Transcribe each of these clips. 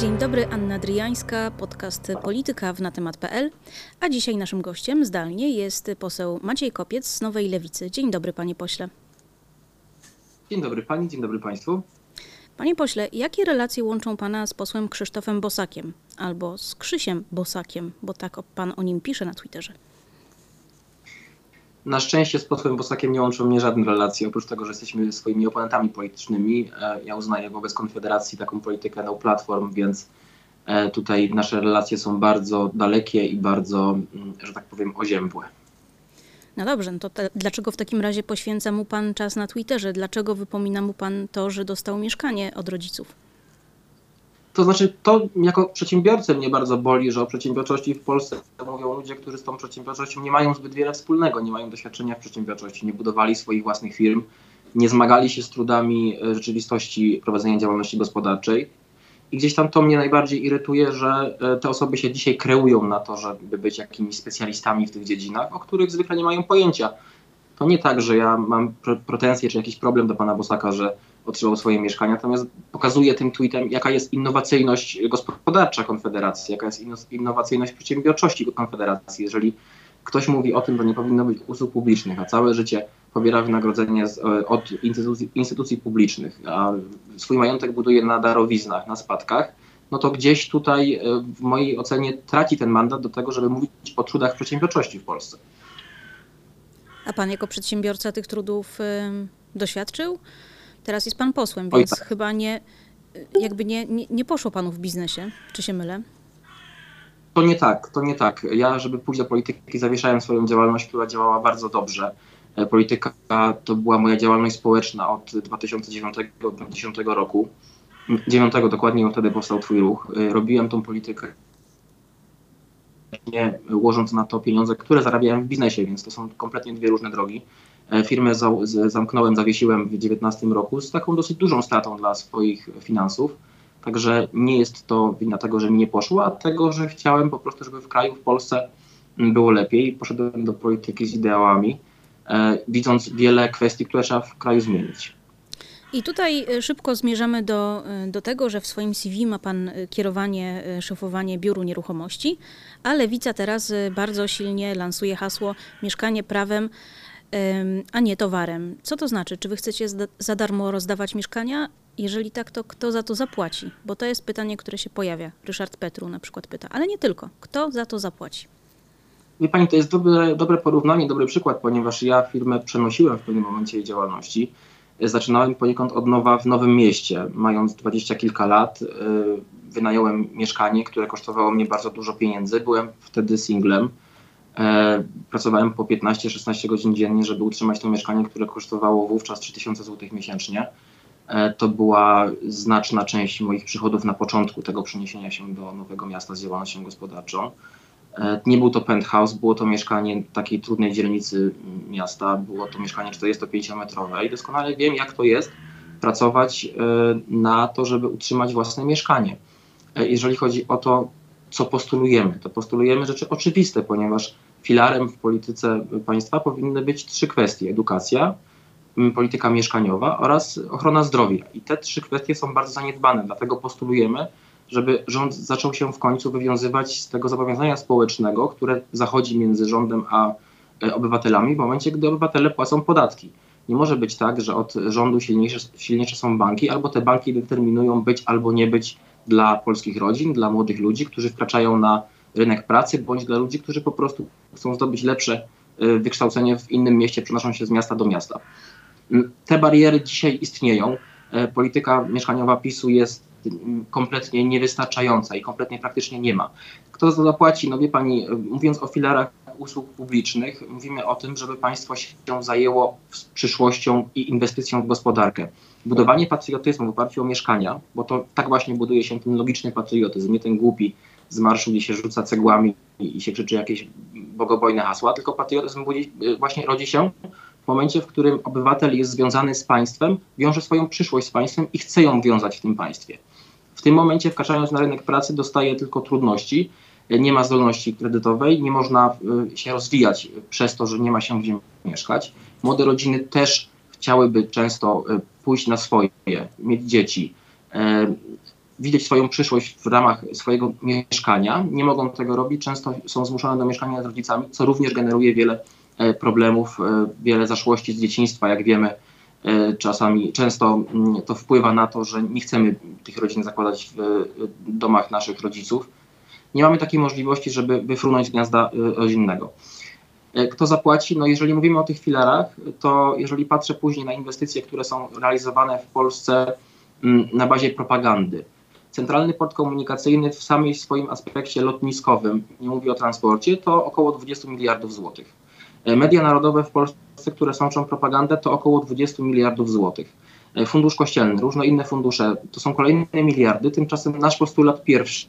Dzień dobry, Anna Dryjańska, podcast Polityka w na temat.pl. A dzisiaj naszym gościem zdalnie jest poseł Maciej Kopiec z Nowej Lewicy. Dzień dobry, panie pośle. Dzień dobry pani, dzień dobry państwu. Panie pośle, jakie relacje łączą pana z posłem Krzysztofem Bosakiem albo z Krzysiem Bosakiem, bo tak pan o nim pisze na Twitterze? Na szczęście z posłem Bosakiem nie łączą mnie żadne relacje, oprócz tego, że jesteśmy swoimi oponentami politycznymi. E, ja uznaję wobec Konfederacji taką politykę no platform, więc e, tutaj nasze relacje są bardzo dalekie i bardzo, mm, że tak powiem, oziębłe. No dobrze, no to te, dlaczego w takim razie poświęca mu pan czas na Twitterze? Dlaczego wypomina mu pan to, że dostał mieszkanie od rodziców? To znaczy, to jako przedsiębiorcę mnie bardzo boli, że o przedsiębiorczości w Polsce mówią ludzie, którzy z tą przedsiębiorczością nie mają zbyt wiele wspólnego, nie mają doświadczenia w przedsiębiorczości, nie budowali swoich własnych firm, nie zmagali się z trudami e, rzeczywistości prowadzenia działalności gospodarczej. I gdzieś tam to mnie najbardziej irytuje, że e, te osoby się dzisiaj kreują na to, żeby być jakimiś specjalistami w tych dziedzinach, o których zwykle nie mają pojęcia. To nie tak, że ja mam pretensje czy jakiś problem do pana Bosaka, że otrzymał swoje mieszkania, natomiast pokazuje tym tweetem, jaka jest innowacyjność gospodarcza Konfederacji, jaka jest innowacyjność przedsiębiorczości Konfederacji. Jeżeli ktoś mówi o tym, że nie powinno być usług publicznych, a całe życie pobiera wynagrodzenie z, e, od instytucji, instytucji publicznych, a swój majątek buduje na darowiznach, na spadkach, no to gdzieś tutaj e, w mojej ocenie traci ten mandat do tego, żeby mówić o trudach przedsiębiorczości w Polsce. A pan jako przedsiębiorca tych trudów doświadczył? Teraz jest pan posłem, więc tak. chyba nie, jakby nie, nie, nie poszło panu w biznesie. Czy się mylę? To nie tak, to nie tak. Ja, żeby pójść do polityki, zawieszałem swoją działalność, która działała bardzo dobrze. E, polityka to była moja działalność społeczna od 2009-2010 roku. 9 dokładnie, bo wtedy powstał Twój ruch. E, robiłem tą politykę nie łożąc na to pieniądze, które zarabiałem w biznesie, więc to są kompletnie dwie różne drogi. E, firmę za, zamknąłem, zawiesiłem w 2019 roku z taką dosyć dużą stratą dla swoich finansów. Także nie jest to wina tego, że mi nie poszło, a tego, że chciałem po prostu, żeby w kraju, w Polsce było lepiej. Poszedłem do polityki z ideałami, e, widząc wiele kwestii, które trzeba w kraju zmienić. I tutaj e, szybko zmierzamy do, do tego, że w swoim CV ma Pan kierowanie, szefowanie biuru nieruchomości, a Lewica teraz bardzo silnie lansuje hasło mieszkanie prawem a nie towarem. Co to znaczy? Czy wy chcecie za darmo rozdawać mieszkania? Jeżeli tak, to kto za to zapłaci? Bo to jest pytanie, które się pojawia. Ryszard Petru na przykład pyta, ale nie tylko. Kto za to zapłaci? Wie Pani, to jest dobre, dobre porównanie, dobry przykład, ponieważ ja firmę przenosiłem w pewnym momencie jej działalności. Zaczynałem poniekąd od nowa w nowym mieście. Mając dwadzieścia kilka lat, y, wynająłem mieszkanie, które kosztowało mnie bardzo dużo pieniędzy. Byłem wtedy singlem E, pracowałem po 15-16 godzin dziennie, żeby utrzymać to mieszkanie, które kosztowało wówczas 3000 zł miesięcznie. E, to była znaczna część moich przychodów na początku tego przeniesienia się do nowego miasta z działalnością gospodarczą. E, nie był to penthouse, było to mieszkanie takiej trudnej dzielnicy miasta, było to mieszkanie 45-metrowe i doskonale wiem, jak to jest pracować na to, żeby utrzymać własne mieszkanie. Jeżeli chodzi o to, co postulujemy, to postulujemy rzeczy oczywiste, ponieważ filarem w polityce państwa powinny być trzy kwestie: edukacja, polityka mieszkaniowa oraz ochrona zdrowia. I te trzy kwestie są bardzo zaniedbane, dlatego postulujemy, żeby rząd zaczął się w końcu wywiązywać z tego zobowiązania społecznego, które zachodzi między rządem a e, obywatelami w momencie, gdy obywatele płacą podatki. Nie może być tak, że od rządu silniejsze, silniejsze są banki, albo te banki determinują być albo nie być dla polskich rodzin, dla młodych ludzi, którzy wkraczają na rynek pracy, bądź dla ludzi, którzy po prostu chcą zdobyć lepsze y, wykształcenie w innym mieście, przenoszą się z miasta do miasta. Mm, te bariery dzisiaj istnieją. E, polityka mieszkaniowa PiSu jest mm, kompletnie niewystarczająca i kompletnie praktycznie nie ma. Kto za to zapłaci? No wie pani, y, mówiąc o filarach usług publicznych, mówimy o tym, żeby państwo się zajęło przyszłością i inwestycją w gospodarkę. Budowanie patriotyzmu w oparciu o mieszkania, bo to tak właśnie buduje się ten logiczny patriotyzm, nie ten głupi z marszu, gdzie się rzuca cegłami i się krzyczy jakieś bogobojne hasła, tylko patriotyzm budzi, właśnie rodzi się w momencie, w którym obywatel jest związany z państwem, wiąże swoją przyszłość z państwem i chce ją wiązać w tym państwie. W tym momencie, wkraczając na rynek pracy, dostaje tylko trudności, nie ma zdolności kredytowej, nie można y, się rozwijać przez to, że nie ma się gdzie mieszkać. Młode rodziny też chciałyby często y, pójść na swoje, mieć dzieci. E, widzieć swoją przyszłość w ramach swojego mieszkania, nie mogą tego robić, często są zmuszone do mieszkania z rodzicami, co również generuje wiele problemów, wiele zaszłości z dzieciństwa, jak wiemy. Czasami, często mm, to wpływa na to, że nie chcemy tych rodzin zakładać w domach naszych rodziców. Nie mamy takiej możliwości, żeby wyfrunąć gniazda rodzinnego. E, kto zapłaci? No jeżeli mówimy o tych filarach, to jeżeli patrzę później na inwestycje, które są realizowane w Polsce mm, na bazie propagandy. Centralny port komunikacyjny w samym swoim aspekcie lotniskowym, nie mówię o transporcie, to około 20 miliardów złotych. E, media narodowe w Polsce, które sączą propagandę, to około 20 miliardów złotych. E, Fundusz Kościelny, różne inne fundusze, to są kolejne miliardy. Tymczasem nasz postulat pierwszy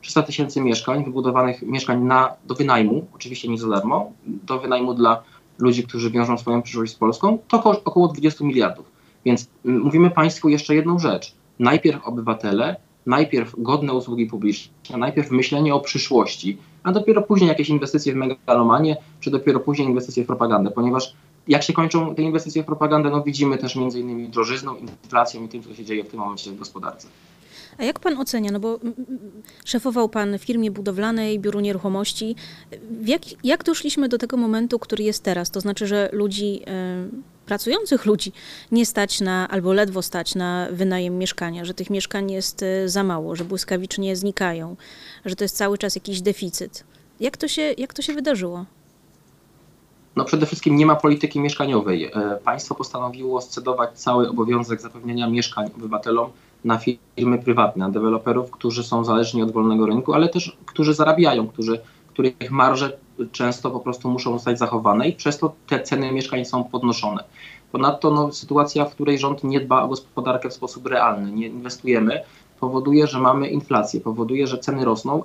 300 tysięcy mieszkań, wybudowanych mieszkań na, do wynajmu, oczywiście nie za darmo, do wynajmu dla ludzi, którzy wiążą swoją przyszłość z Polską, to około 20 miliardów. Więc mówimy Państwu jeszcze jedną rzecz. Najpierw obywatele, najpierw godne usługi publiczne, najpierw myślenie o przyszłości, a dopiero później jakieś inwestycje w megalomanie, czy dopiero później inwestycje w propagandę, ponieważ jak się kończą te inwestycje w propagandę, no widzimy też między innymi drożyzną, inflacją i tym, co się dzieje w tym momencie w gospodarce. A jak pan ocenia, no bo szefował pan w firmie budowlanej, biuru nieruchomości. Jak, jak doszliśmy do tego momentu, który jest teraz? To znaczy, że ludzi, pracujących ludzi nie stać na, albo ledwo stać na wynajem mieszkania, że tych mieszkań jest e, za mało, że błyskawicznie znikają, że to jest cały czas jakiś deficyt. Jak to się, jak to się wydarzyło? No przede wszystkim nie ma polityki mieszkaniowej. E, państwo postanowiło scedować cały obowiązek zapewnienia mieszkań obywatelom na firmy prywatne, na deweloperów, którzy są zależni od wolnego rynku, ale też którzy zarabiają, którzy, których marże często po prostu muszą zostać zachowane i przez to te ceny mieszkań są podnoszone. Ponadto no, sytuacja, w której rząd nie dba o gospodarkę w sposób realny, nie inwestujemy, powoduje, że mamy inflację, powoduje, że ceny rosną,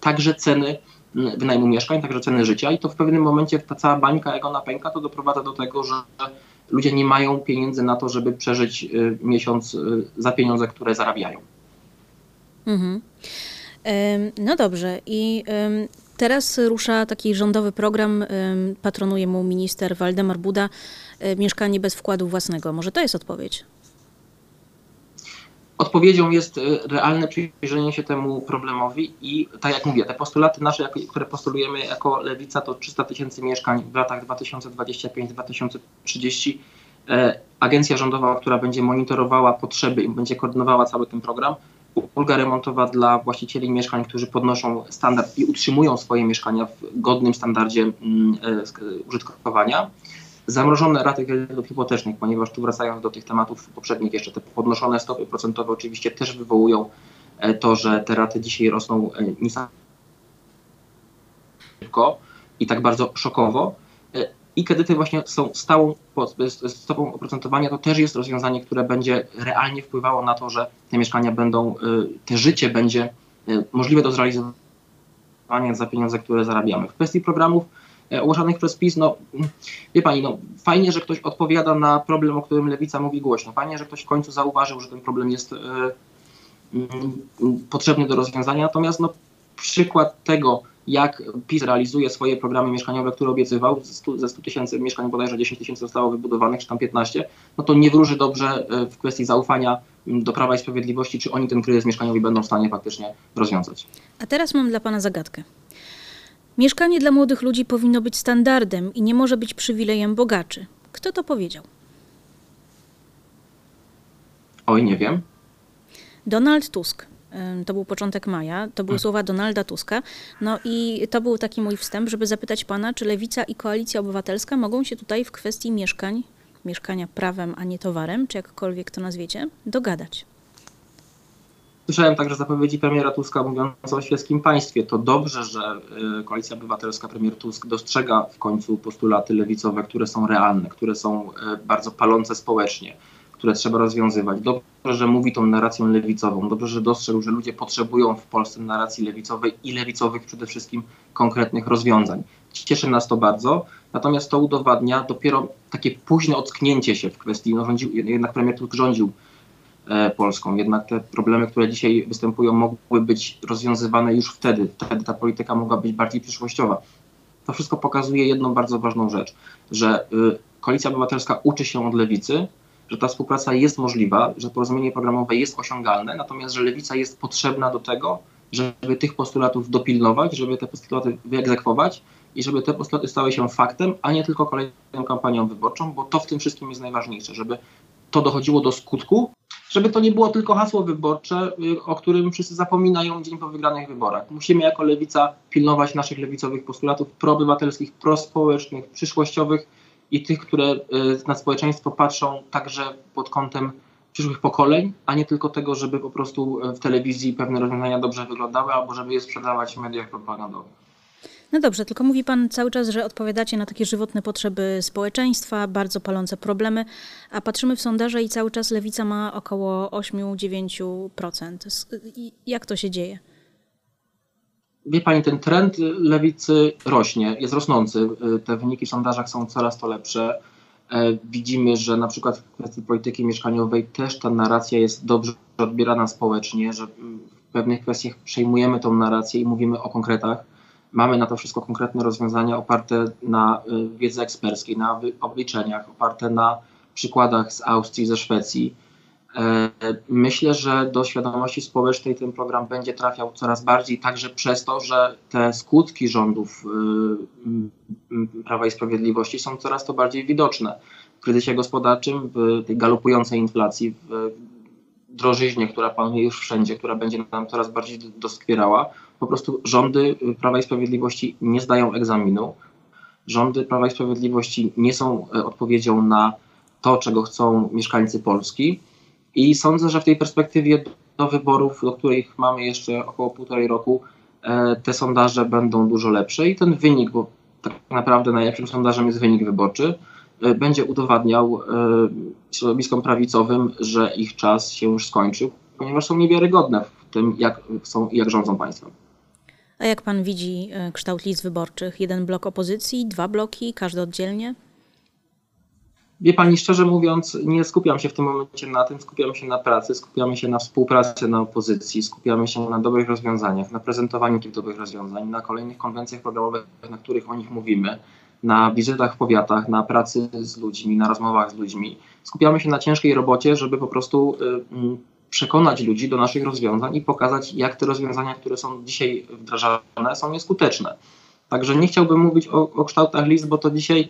także ceny wynajmu mieszkań, także ceny życia i to w pewnym momencie ta cała bańka, jak ona pęka, to doprowadza do tego, że ludzie nie mają pieniędzy na to, żeby przeżyć y, miesiąc y, za pieniądze, które zarabiają. Mhm. No dobrze. I teraz rusza taki rządowy program, patronuje mu minister Waldemar Buda, e, mieszkanie bez wkładu własnego. Może to jest odpowiedź? Odpowiedzią jest y, realne przyjrzenie się temu problemowi i tak jak mówię, te postulaty nasze, które postulujemy jako lewica, to 300 tysięcy mieszkań w latach 2025-2030. E, agencja rządowa, która będzie monitorowała potrzeby i będzie koordynowała cały ten program. Ulga remontowa dla właścicieli mieszkań, którzy podnoszą standard i utrzymują swoje mieszkania w godnym standardzie mm, e, użytkowania zamrożone raty kredytów hipotecznych, ponieważ tu wracając do tych tematów poprzednich, jeszcze te podnoszone stopy procentowe oczywiście też wywołują e, to, że te raty dzisiaj rosną e, niesamowicie szybko i tak bardzo szokowo. I kredyty właśnie są stałą stopą oprocentowania, to też jest rozwiązanie, które będzie realnie wpływało na to, że te mieszkania będą, te życie będzie możliwe do zrealizowania za pieniądze, które zarabiamy. W kwestii programów E, ogłaszanych przez PiS, no wie pani, no fajnie, że ktoś odpowiada na problem, o którym Lewica mówi głośno. Fajnie, że ktoś w końcu zauważył, że ten problem jest y, y, potrzebny do rozwiązania. Natomiast no, przykład tego, jak PiS realizuje swoje programy mieszkaniowe, które obiecywał, ze 100 tysięcy mieszkań bodajże 10 tysięcy zostało wybudowanych, czy tam 15, no to nie wróży dobrze w kwestii zaufania do Prawa i Sprawiedliwości, czy oni ten kryzys mieszkaniowy będą w stanie faktycznie rozwiązać. A teraz mam dla Pana zagadkę. Mieszkanie dla młodych ludzi powinno być standardem i nie może być przywilejem bogaczy. Kto to powiedział? Oj, nie wiem. Donald Tusk. To był początek maja, to były hmm. słowa Donalda Tuska. No i to był taki mój wstęp, żeby zapytać pana, czy Lewica i Koalicja Obywatelska mogą się tutaj w kwestii mieszkań, mieszkania prawem, a nie towarem, czy jakkolwiek to nazwiecie, dogadać. Słyszałem także zapowiedzi premiera Tuska mówiące o świeckim państwie. To dobrze, że y, Koalicja Obywatelska, premier Tusk dostrzega w końcu postulaty lewicowe, które są realne, które są y, bardzo palące społecznie, które trzeba rozwiązywać. Dobrze, że mówi tą narracją lewicową. Dobrze, że dostrzegł, że ludzie potrzebują w Polsce narracji lewicowej i lewicowych przede wszystkim konkretnych rozwiązań. Cieszy nas to bardzo, natomiast to udowadnia dopiero takie późne ocknięcie się w kwestii, no rządził, jednak premier Tusk rządził E, Polską. Jednak te problemy, które dzisiaj występują, mogły być rozwiązywane już wtedy. Wtedy ta polityka mogła być bardziej przyszłościowa. To wszystko pokazuje jedną bardzo ważną rzecz, że y, Koalicja Obywatelska uczy się od lewicy że ta współpraca jest możliwa, że porozumienie programowe jest osiągalne, natomiast że lewica jest potrzebna do tego, żeby tych postulatów dopilnować, żeby te postulaty wyegzekwować i żeby te postulaty stały się faktem, a nie tylko kolejną kampanią wyborczą, bo to w tym wszystkim jest najważniejsze, żeby to dochodziło do skutku, żeby to nie było tylko hasło wyborcze, y, o którym wszyscy zapominają dzień po wygranych wyborach. Musimy jako lewica pilnować naszych lewicowych postulatów proobywatelskich, prospołecznych, przyszłościowych i tych, które y, na społeczeństwo patrzą także pod kątem przyszłych pokoleń, a nie tylko tego, żeby po prostu w telewizji pewne rozwiązania dobrze wyglądały albo żeby je sprzedawać w mediach propagandowych. No dobrze, tylko mówi Pan cały czas, że odpowiadacie na takie żywotne potrzeby społeczeństwa, bardzo palące problemy, a patrzymy w sondaże i cały czas lewica ma około 8-9%. Jak to się dzieje? Wie Pani, ten trend lewicy rośnie, jest rosnący. Te wyniki w sondażach są coraz to lepsze. E, widzimy, że na przykład w kwestii polityki mieszkaniowej też ta narracja jest dobrze odbierana społecznie, że w pewnych kwestiach przejmujemy tą narrację i mówimy o konkretach. Mamy na to wszystko konkretne rozwiązania oparte na y, wiedzy eksperckiej, na obliczeniach, oparte na przykładach z Austrii, ze Szwecji. E, myślę, że do świadomości społecznej ten program będzie trafiał coraz bardziej, także przez to, że te skutki rządów y, Prawa i Sprawiedliwości są coraz to bardziej widoczne. W kryzysie gospodarczym, w tej galopującej inflacji, w drożyźnie, która panuje już wszędzie, która będzie nam coraz bardziej doskwierała, po prostu rządy Prawa i Sprawiedliwości nie zdają egzaminu. Rządy Prawa i Sprawiedliwości nie są e, odpowiedzią na to, czego chcą mieszkańcy Polski. I sądzę, że w tej perspektywie do wyborów, do których mamy jeszcze około półtorej roku, e, te sondaże będą dużo lepsze i ten wynik, bo tak naprawdę najlepszym sondażem jest wynik wyborczy, e, będzie udowadniał środowiskom prawicowym, że ich czas się już skończył, ponieważ są niewiarygodne w tym, jak są jak rządzą państwem. A jak pan widzi e, kształt list wyborczych? Jeden blok opozycji, dwa bloki, każdy oddzielnie? Wie pani, szczerze mówiąc, nie skupiam się w tym momencie na tym, skupiam się na pracy, skupiamy się na współpracy na opozycji, skupiamy się na dobrych rozwiązaniach, na prezentowaniu tych dobrych rozwiązań, na kolejnych konwencjach programowych, na których o nich mówimy, na wizytach w powiatach, na pracy z ludźmi, na rozmowach z ludźmi. Skupiamy się na ciężkiej robocie, żeby po prostu y, przekonać ludzi do naszych rozwiązań i pokazać, jak te rozwiązania, które są dzisiaj wdrażane, są nieskuteczne. Także nie chciałbym mówić o, o kształtach list, bo to dzisiaj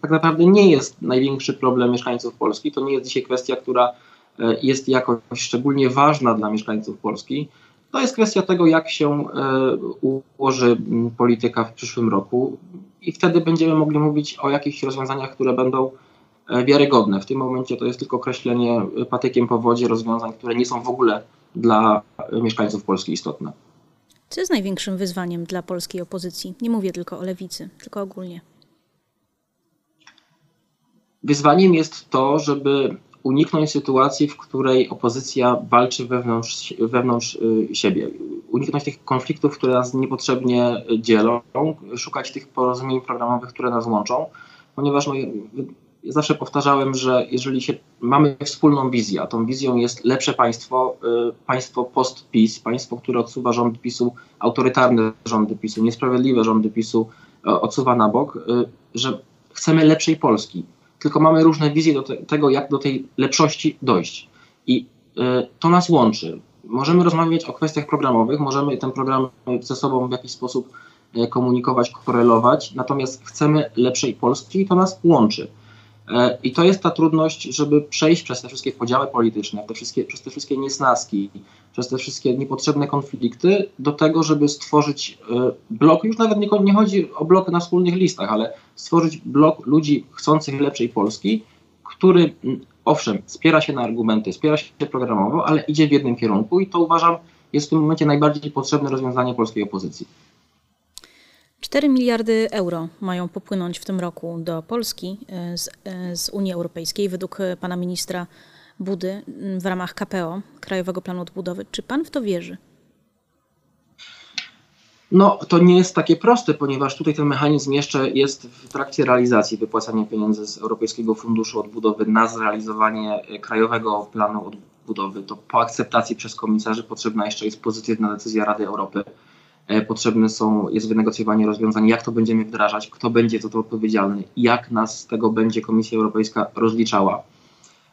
tak naprawdę nie jest największy problem mieszkańców Polski. To nie jest dzisiaj kwestia, która e, jest jakoś szczególnie ważna dla mieszkańców Polski. To jest kwestia tego, jak się e, ułoży polityka w przyszłym roku i wtedy będziemy mogli mówić o jakichś rozwiązaniach, które będą E, wiarygodne. W tym momencie to jest tylko określenie patykiem po wodzie rozwiązań, które nie są w ogóle dla mieszkańców Polski istotne. Co jest największym wyzwaniem dla polskiej opozycji? Nie mówię tylko o lewicy, tylko ogólnie. Wyzwaniem jest to, żeby uniknąć sytuacji, w której opozycja walczy wewnątrz, wewnątrz y, siebie. Uniknąć tych konfliktów, które nas niepotrzebnie dzielą, szukać tych porozumień programowych, które nas łączą, ponieważ no, ja zawsze powtarzałem, że jeżeli się, mamy wspólną wizję, a tą wizją jest lepsze państwo, y, państwo post-PiS, państwo, które odsuwa rząd PiSu, autorytarne rządy PiSu, niesprawiedliwe rządy PiSu y, odsuwa na bok, y, że chcemy lepszej Polski. Tylko mamy różne wizje do te, tego, jak do tej lepszości dojść. I to nas łączy. Możemy rozmawiać o kwestiach programowych, możemy ten program ze sobą w jakiś sposób komunikować, korelować, natomiast chcemy lepszej Polski i to nas łączy. E, I to jest ta trudność, żeby przejść przez te wszystkie podziały polityczne, te wszystkie, przez te wszystkie niesnaski, przez te wszystkie niepotrzebne konflikty, do tego, żeby stworzyć e, blok, już nawet nie, nie chodzi o blok na wspólnych listach, ale stworzyć blok ludzi chcących lepszej Polski, który owszem, spiera się na argumenty, spiera się programowo, ale idzie w jednym kierunku i to uważam jest w tym momencie najbardziej potrzebne rozwiązanie polskiej opozycji. 4 miliardy euro mają popłynąć w tym roku do Polski e, z, e, z, Unii Europejskiej według e, pana ministra Budy w ramach KPO, Krajowego Planu Odbudowy. Czy pan w to wierzy? No, to nie jest takie proste, ponieważ tutaj ten mechanizm jeszcze jest w trakcie realizacji wypłacania pieniędzy z Europejskiego Funduszu Odbudowy na zrealizowanie Krajowego Planu Odbudowy. To po akceptacji przez komisarzy potrzebna jeszcze jest pozytywna decyzja Rady Europy. E, potrzebne są, jest wynegocjowanie rozwiązań, jak to będziemy wdrażać, kto będzie za to odpowiedzialny, jak nas z tego będzie Komisja Europejska rozliczała.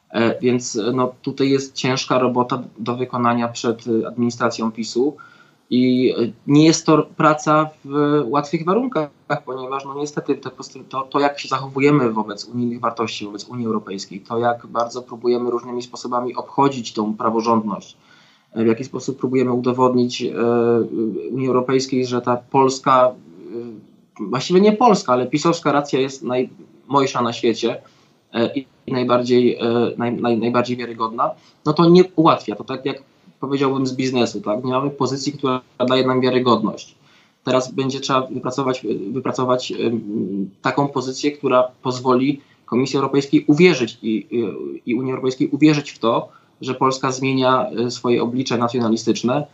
E, więc no, tutaj jest ciężka robota do wykonania przed administracją PiSu. I nie jest to praca w łatwych warunkach, ponieważ no niestety to, to, jak się zachowujemy wobec unijnych wartości, wobec Unii Europejskiej, to jak bardzo próbujemy różnymi sposobami obchodzić tą praworządność, w jaki sposób próbujemy udowodnić e, Unii Europejskiej, że ta polska, e, właściwie nie polska, ale pisowska racja jest najmojsza na świecie e, i najbardziej, naj, naj, najbardziej wiarygodna, no to nie ułatwia. To tak jak powiedziałbym z biznesu, tak? Nie mamy pozycji, która daje nam wiarygodność. Teraz będzie trzeba wypracować, wypracować taką pozycję, która pozwoli Komisji Europejskiej uwierzyć i, i Unii Europejskiej uwierzyć w to, że Polska zmienia e, swoje oblicze nacjonalistyczne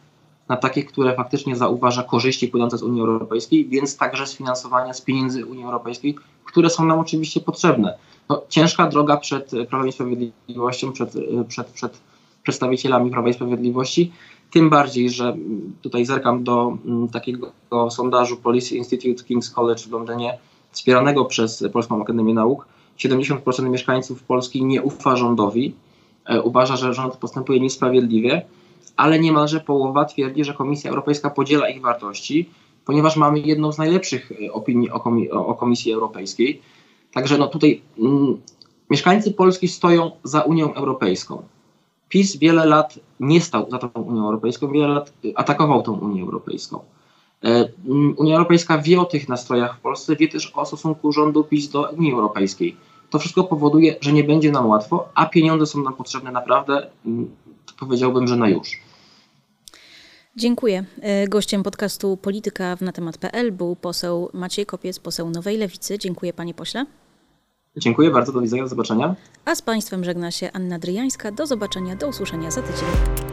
na takie, które faktycznie zauważa korzyści płynące z Unii Europejskiej, więc także sfinansowania z pieniędzy Unii Europejskiej, które są nam oczywiście potrzebne. No, ciężka droga przed Prawem i Sprawiedliwością, przed, e, przed, przed przedstawicielami Prawa i Sprawiedliwości. Tym bardziej, że tutaj zerkam do mm, takiego sondażu Policy Institute King's College w Londynie, wspieranego przez Polską Akademię Nauk. 70% mieszkańców Polski nie ufa rządowi, uważa, że rząd postępuje niesprawiedliwie, ale niemalże połowa twierdzi, że Komisja Europejska podziela ich wartości, ponieważ mamy jedną z najlepszych e, opinii o, komi o Komisji Europejskiej. Także no tutaj mm, mieszkańcy Polski stoją za Unią Europejską. PiS wiele lat nie stał za tą Unią Europejską, wiele lat atakował tą Unię Europejską. E, Unia Europejska wie o tych nastrojach w Polsce, wie też o stosunku rządu PiS do Unii Europejskiej. To wszystko powoduje, że nie będzie nam łatwo, a pieniądze są nam potrzebne naprawdę, powiedziałbym, że na już. Dziękuję. E, gościem podcastu Polityka w na temat.pl był poseł Maciej Kopiec, poseł Nowej Lewicy. Dziękuję panie pośle. Dziękuję bardzo, do widzenia, do zobaczenia. A z Państwem żegna się Anna Dryjańska. Do zobaczenia, do usłyszenia za tydzień.